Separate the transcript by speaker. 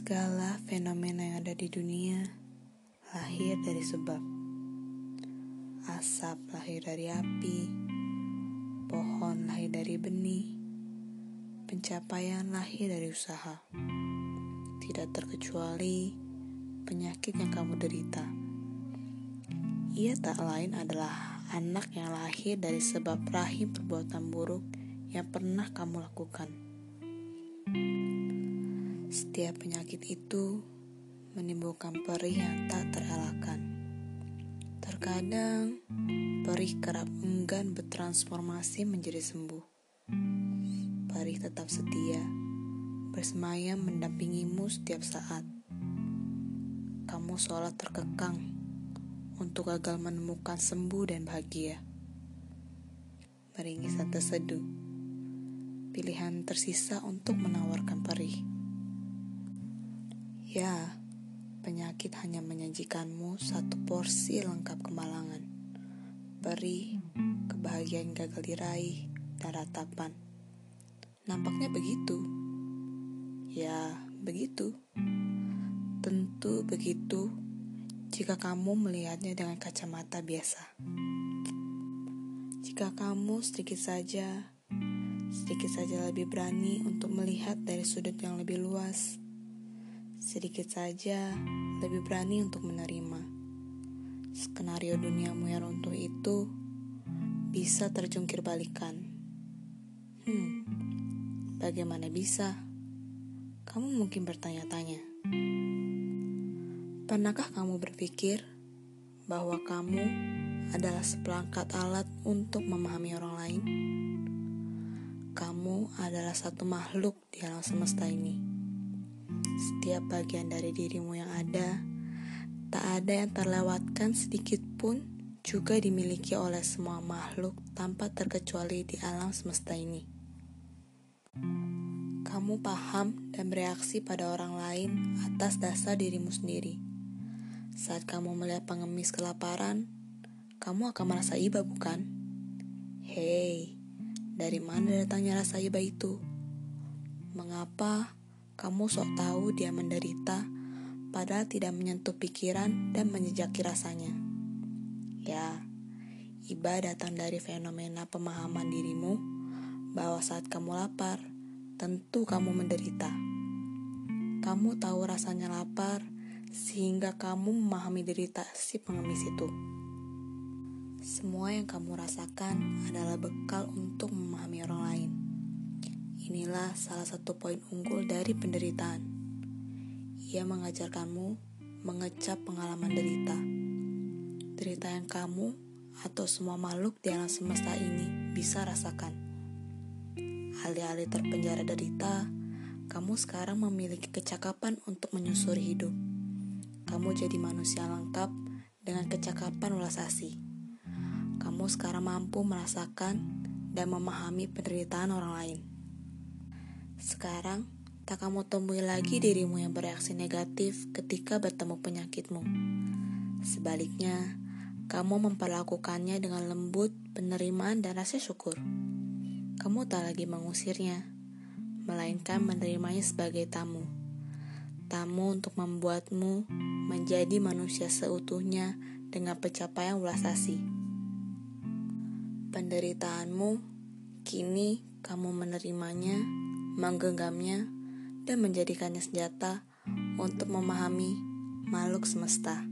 Speaker 1: Segala fenomena yang ada di dunia lahir dari sebab. Asap lahir dari api, pohon lahir dari benih, pencapaian lahir dari usaha. Tidak terkecuali penyakit yang kamu derita. Ia tak lain adalah anak yang lahir dari sebab rahim perbuatan buruk yang pernah kamu lakukan. Setiap penyakit itu menimbulkan perih yang tak terelakkan. Terkadang, perih kerap enggan bertransformasi menjadi sembuh. Perih tetap setia, bersemayam mendampingimu setiap saat. Kamu seolah terkekang untuk gagal menemukan sembuh dan bahagia. Meringis dan terseduh, pilihan tersisa untuk perih. Ya, penyakit hanya menyajikanmu satu porsi lengkap kemalangan. Perih, kebahagiaan gagal diraih, dan ratapan. Nampaknya begitu. Ya, begitu. Tentu begitu jika kamu melihatnya dengan kacamata biasa. Jika kamu sedikit saja, sedikit saja lebih berani untuk melihat dari sudut yang lebih luas, sedikit saja lebih berani untuk menerima. Skenario duniamu yang runtuh itu bisa terjungkir balikan. Hmm, bagaimana bisa? Kamu mungkin bertanya-tanya. Pernahkah kamu berpikir bahwa kamu adalah seperangkat alat untuk memahami orang lain? Kamu adalah satu makhluk di alam semesta ini setiap bagian dari dirimu yang ada, tak ada yang terlewatkan sedikit pun juga dimiliki oleh semua makhluk tanpa terkecuali di alam semesta ini. Kamu paham dan bereaksi pada orang lain atas dasar dirimu sendiri. Saat kamu melihat pengemis kelaparan, kamu akan merasa iba bukan? Hei, dari mana datangnya rasa iba itu? Mengapa kamu sok tahu dia menderita, padahal tidak menyentuh pikiran dan menjejaki rasanya. Ya, iba datang dari fenomena pemahaman dirimu bahwa saat kamu lapar, tentu kamu menderita. Kamu tahu rasanya lapar, sehingga kamu memahami derita si pengemis itu. Semua yang kamu rasakan adalah bekal untuk memahami orang lain. Inilah salah satu poin unggul dari penderitaan. Ia mengajarkanmu mengecap pengalaman derita. Derita yang kamu atau semua makhluk di alam semesta ini bisa rasakan. Alih-alih terpenjara derita, kamu sekarang memiliki kecakapan untuk menyusuri hidup. Kamu jadi manusia lengkap dengan kecakapan ulas asih. Kamu sekarang mampu merasakan dan memahami penderitaan orang lain. Sekarang, tak kamu temui lagi dirimu yang bereaksi negatif ketika bertemu penyakitmu. Sebaliknya, kamu memperlakukannya dengan lembut, penerimaan, dan rasa syukur. Kamu tak lagi mengusirnya, melainkan menerimanya sebagai tamu. Tamu untuk membuatmu menjadi manusia seutuhnya dengan pencapaian ulas asih. Penderitaanmu, kini kamu menerimanya menggenggamnya, dan menjadikannya senjata untuk memahami makhluk semesta.